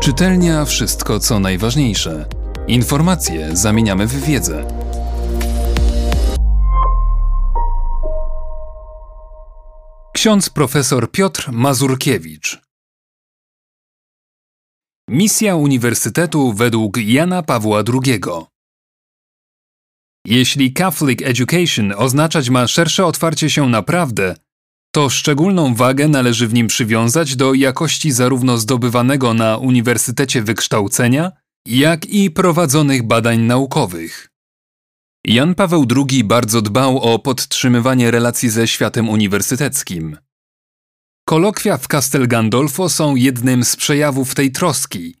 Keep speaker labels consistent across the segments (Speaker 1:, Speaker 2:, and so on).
Speaker 1: Czytelnia wszystko co najważniejsze. Informacje zamieniamy w wiedzę. Ksiądz profesor Piotr Mazurkiewicz. Misja Uniwersytetu według Jana Pawła II. Jeśli Catholic Education oznaczać ma szersze otwarcie się na prawdę, to szczególną wagę należy w nim przywiązać do jakości zarówno zdobywanego na uniwersytecie wykształcenia, jak i prowadzonych badań naukowych. Jan Paweł II bardzo dbał o podtrzymywanie relacji ze światem uniwersyteckim. Kolokwia w Castel Gandolfo są jednym z przejawów tej troski.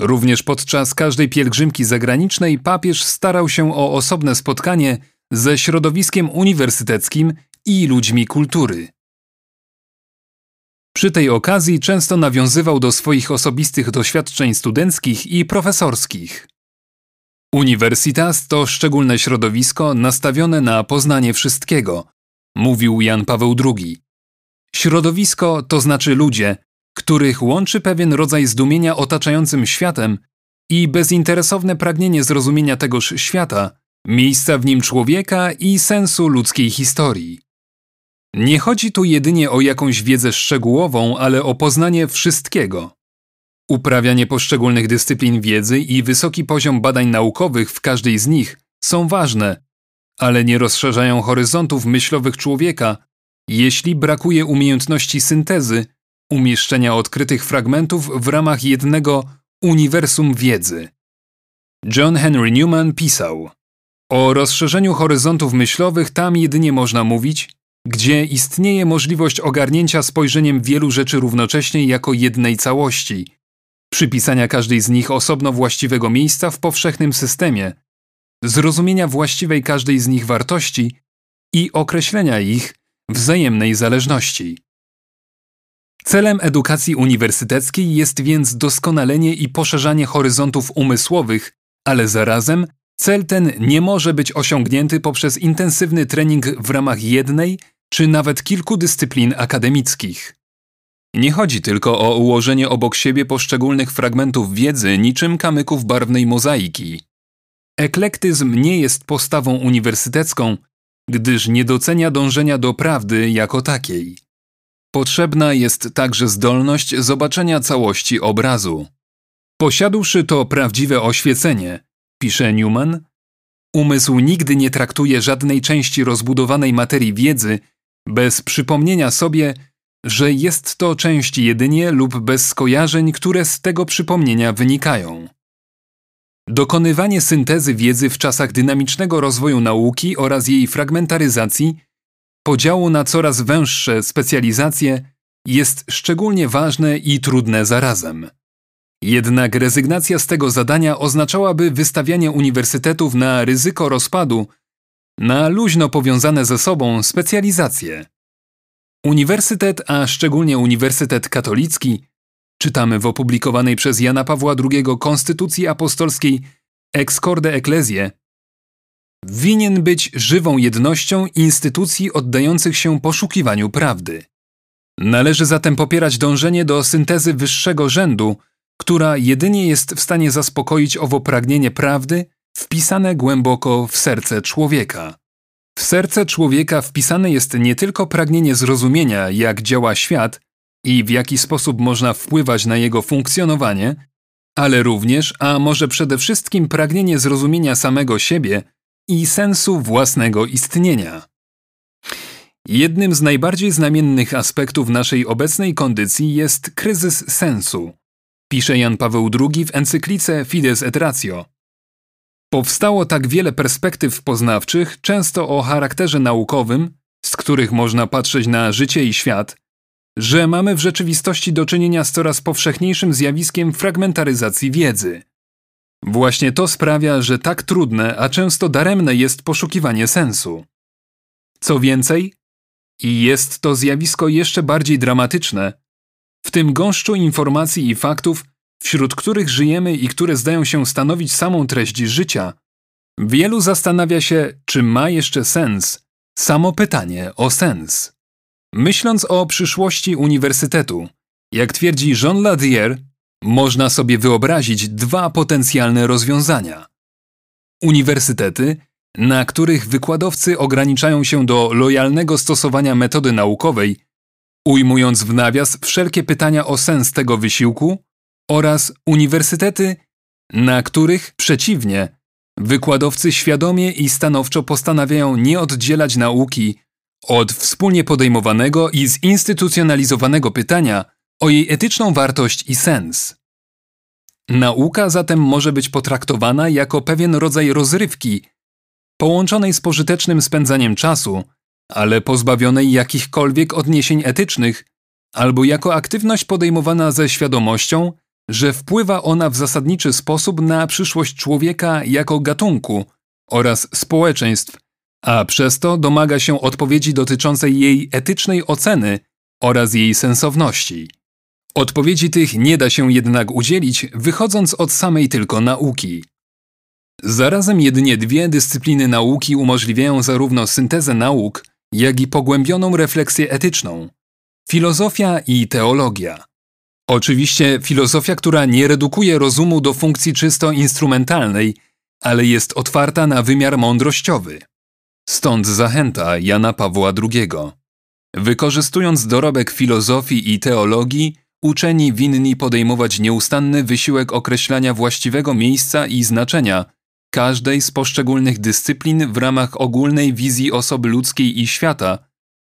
Speaker 1: Również podczas każdej pielgrzymki zagranicznej papież starał się o osobne spotkanie ze środowiskiem uniwersyteckim i ludźmi kultury. Przy tej okazji często nawiązywał do swoich osobistych doświadczeń studenckich i profesorskich. Universitas to szczególne środowisko nastawione na poznanie wszystkiego, mówił Jan Paweł II. Środowisko to znaczy ludzie, których łączy pewien rodzaj zdumienia otaczającym światem i bezinteresowne pragnienie zrozumienia tegoż świata, miejsca w nim człowieka i sensu ludzkiej historii. Nie chodzi tu jedynie o jakąś wiedzę szczegółową, ale o poznanie wszystkiego. Uprawianie poszczególnych dyscyplin wiedzy i wysoki poziom badań naukowych w każdej z nich są ważne, ale nie rozszerzają horyzontów myślowych człowieka, jeśli brakuje umiejętności syntezy, umieszczenia odkrytych fragmentów w ramach jednego uniwersum wiedzy. John Henry Newman pisał: O rozszerzeniu horyzontów myślowych tam jedynie można mówić, gdzie istnieje możliwość ogarnięcia spojrzeniem wielu rzeczy równocześnie jako jednej całości, przypisania każdej z nich osobno właściwego miejsca w powszechnym systemie, zrozumienia właściwej każdej z nich wartości i określenia ich wzajemnej zależności. Celem edukacji uniwersyteckiej jest więc doskonalenie i poszerzanie horyzontów umysłowych, ale zarazem cel ten nie może być osiągnięty poprzez intensywny trening w ramach jednej czy nawet kilku dyscyplin akademickich. Nie chodzi tylko o ułożenie obok siebie poszczególnych fragmentów wiedzy niczym kamyków barwnej mozaiki. Eklektyzm nie jest postawą uniwersytecką, gdyż nie docenia dążenia do prawdy jako takiej. Potrzebna jest także zdolność zobaczenia całości obrazu. Posiadłszy to prawdziwe oświecenie, pisze Newman, umysł nigdy nie traktuje żadnej części rozbudowanej materii wiedzy bez przypomnienia sobie, że jest to część jedynie lub bez skojarzeń, które z tego przypomnienia wynikają. Dokonywanie syntezy wiedzy w czasach dynamicznego rozwoju nauki oraz jej fragmentaryzacji, podziału na coraz węższe specjalizacje, jest szczególnie ważne i trudne zarazem. Jednak rezygnacja z tego zadania oznaczałaby wystawianie uniwersytetów na ryzyko rozpadu na luźno powiązane ze sobą specjalizacje. Uniwersytet, a szczególnie Uniwersytet Katolicki, czytamy w opublikowanej przez Jana Pawła II Konstytucji Apostolskiej Ex Corde Ecclesiae, winien być żywą jednością instytucji oddających się poszukiwaniu prawdy. Należy zatem popierać dążenie do syntezy wyższego rzędu, która jedynie jest w stanie zaspokoić owo pragnienie prawdy wpisane głęboko w serce człowieka. W serce człowieka wpisane jest nie tylko pragnienie zrozumienia, jak działa świat i w jaki sposób można wpływać na jego funkcjonowanie, ale również, a może przede wszystkim pragnienie zrozumienia samego siebie i sensu własnego istnienia. Jednym z najbardziej znamiennych aspektów naszej obecnej kondycji jest kryzys sensu, pisze Jan Paweł II w encyklice Fides et Ratio. Powstało tak wiele perspektyw poznawczych, często o charakterze naukowym, z których można patrzeć na życie i świat, że mamy w rzeczywistości do czynienia z coraz powszechniejszym zjawiskiem fragmentaryzacji wiedzy. Właśnie to sprawia, że tak trudne, a często daremne jest poszukiwanie sensu. Co więcej, i jest to zjawisko jeszcze bardziej dramatyczne, w tym gąszczu informacji i faktów wśród których żyjemy i które zdają się stanowić samą treść życia, wielu zastanawia się, czy ma jeszcze sens samo pytanie o sens. Myśląc o przyszłości uniwersytetu, jak twierdzi Jean Ladier, Można sobie wyobrazić dwa potencjalne rozwiązania. Uniwersytety, na których wykładowcy ograniczają się do lojalnego stosowania metody naukowej, ujmując w nawias wszelkie pytania o sens tego wysiłku, oraz uniwersytety, na których, przeciwnie, wykładowcy świadomie i stanowczo postanawiają nie oddzielać nauki od wspólnie podejmowanego i zinstytucjonalizowanego pytania o jej etyczną wartość i sens. Nauka zatem może być potraktowana jako pewien rodzaj rozrywki, połączonej z pożytecznym spędzaniem czasu, ale pozbawionej jakichkolwiek odniesień etycznych, albo jako aktywność podejmowana ze świadomością, że wpływa ona w zasadniczy sposób na przyszłość człowieka jako gatunku oraz społeczeństw, a przez to domaga się odpowiedzi dotyczącej jej etycznej oceny oraz jej sensowności. Odpowiedzi tych nie da się jednak udzielić, wychodząc od samej tylko nauki. Zarazem jedynie dwie dyscypliny nauki umożliwiają zarówno syntezę nauk, jak i pogłębioną refleksję etyczną filozofia i teologia. Oczywiście filozofia, która nie redukuje rozumu do funkcji czysto instrumentalnej, ale jest otwarta na wymiar mądrościowy. Stąd zachęta Jana Pawła II. Wykorzystując dorobek filozofii i teologii, uczeni winni podejmować nieustanny wysiłek określania właściwego miejsca i znaczenia każdej z poszczególnych dyscyplin w ramach ogólnej wizji osoby ludzkiej i świata,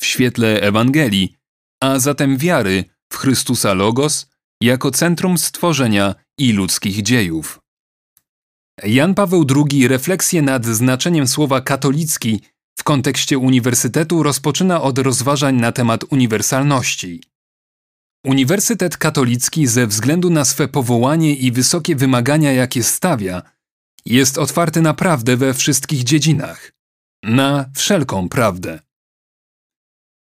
Speaker 1: w świetle Ewangelii, a zatem wiary w Chrystusa Logos jako centrum stworzenia i ludzkich dziejów. Jan Paweł II refleksję nad znaczeniem słowa katolicki w kontekście uniwersytetu rozpoczyna od rozważań na temat uniwersalności. Uniwersytet katolicki ze względu na swe powołanie i wysokie wymagania, jakie stawia, jest otwarty na prawdę we wszystkich dziedzinach. Na wszelką prawdę.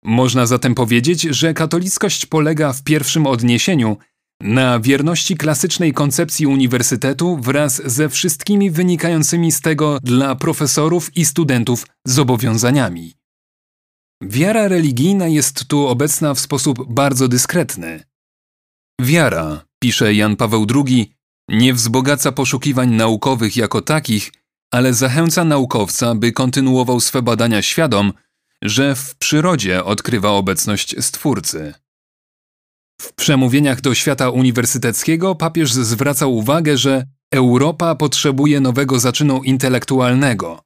Speaker 1: Można zatem powiedzieć, że katolickość polega w pierwszym odniesieniu na wierności klasycznej koncepcji uniwersytetu wraz ze wszystkimi wynikającymi z tego dla profesorów i studentów zobowiązaniami. Wiara religijna jest tu obecna w sposób bardzo dyskretny. Wiara, pisze Jan Paweł II, nie wzbogaca poszukiwań naukowych jako takich, ale zachęca naukowca, by kontynuował swe badania świadom, że w przyrodzie odkrywa obecność Stwórcy. W przemówieniach do świata uniwersyteckiego papież zwracał uwagę, że Europa potrzebuje nowego zaczynu intelektualnego.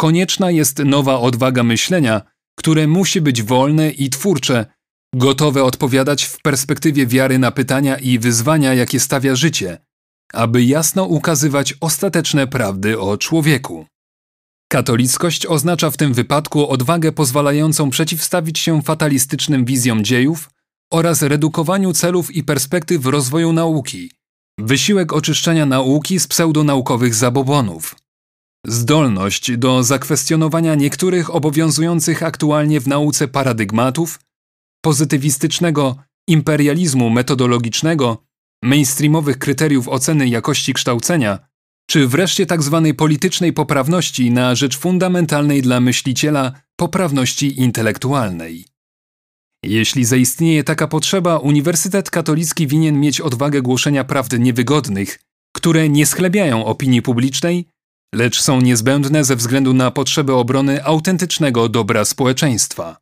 Speaker 1: Konieczna jest nowa odwaga myślenia, które musi być wolne i twórcze, gotowe odpowiadać w perspektywie wiary na pytania i wyzwania, jakie stawia życie, aby jasno ukazywać ostateczne prawdy o człowieku. Katolickość oznacza w tym wypadku odwagę pozwalającą przeciwstawić się fatalistycznym wizjom dziejów oraz redukowaniu celów i perspektyw rozwoju nauki, wysiłek oczyszczania nauki z pseudonaukowych zabobonów, zdolność do zakwestionowania niektórych obowiązujących aktualnie w nauce paradygmatów, pozytywistycznego imperializmu metodologicznego, mainstreamowych kryteriów oceny jakości kształcenia – czy wreszcie tzw. Tak politycznej poprawności na rzecz fundamentalnej dla myśliciela poprawności intelektualnej. Jeśli zaistnieje taka potrzeba, Uniwersytet Katolicki winien mieć odwagę głoszenia prawd niewygodnych, które nie schlebiają opinii publicznej, lecz są niezbędne ze względu na potrzebę obrony autentycznego dobra społeczeństwa.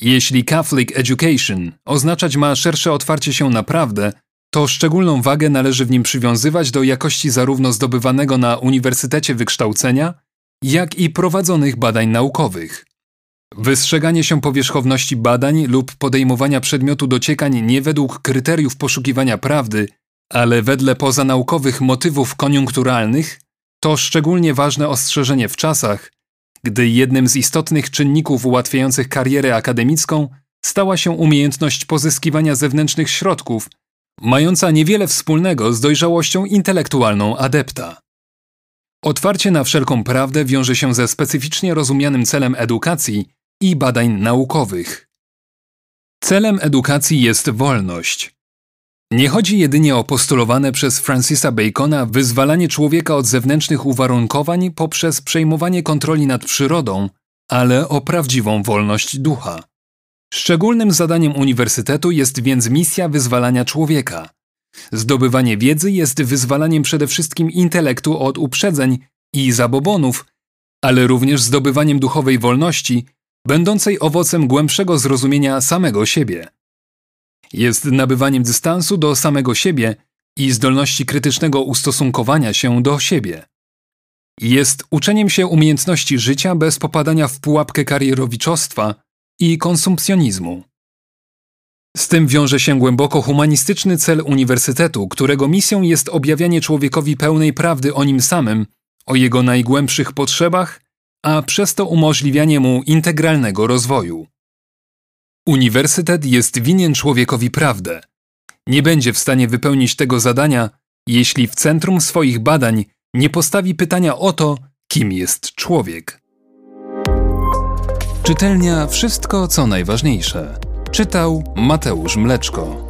Speaker 1: Jeśli Catholic Education oznaczać ma szersze otwarcie się na prawdę, to szczególną wagę należy w nim przywiązywać do jakości zarówno zdobywanego na uniwersytecie wykształcenia, jak i prowadzonych badań naukowych. Wystrzeganie się powierzchowności badań lub podejmowania przedmiotu dociekań nie według kryteriów poszukiwania prawdy, ale wedle pozanaukowych motywów koniunkturalnych to szczególnie ważne ostrzeżenie w czasach, gdy jednym z istotnych czynników ułatwiających karierę akademicką stała się umiejętność pozyskiwania zewnętrznych środków mająca niewiele wspólnego z dojrzałością intelektualną adepta. Otwarcie na wszelką prawdę wiąże się ze specyficznie rozumianym celem edukacji i badań naukowych. Celem edukacji jest wolność. Nie chodzi jedynie o postulowane przez Francisa Bacona wyzwalanie człowieka od zewnętrznych uwarunkowań poprzez przejmowanie kontroli nad przyrodą, ale o prawdziwą wolność ducha. Szczególnym zadaniem uniwersytetu jest więc misja wyzwalania człowieka, Zdobywanie wiedzy jest wyzwalaniem przede wszystkim intelektu od uprzedzeń i zabobonów, ale również zdobywaniem duchowej wolności, będącej owocem głębszego zrozumienia samego siebie. Jest nabywaniem dystansu do samego siebie i zdolności krytycznego ustosunkowania się do siebie. Jest uczeniem się umiejętności życia bez popadania w pułapkę karierowiczostwa i konsumpcjonizmu. Z tym wiąże się głęboko humanistyczny cel uniwersytetu, którego misją jest objawianie człowiekowi pełnej prawdy o nim samym, o jego najgłębszych potrzebach, a przez to umożliwianie mu integralnego rozwoju. Uniwersytet jest winien człowiekowi prawdę. Nie będzie w stanie wypełnić tego zadania, jeśli w centrum swoich badań nie postawi pytania o to, kim jest człowiek. Czytelnia Wszystko co najważniejsze. Czytał Mateusz Mleczko.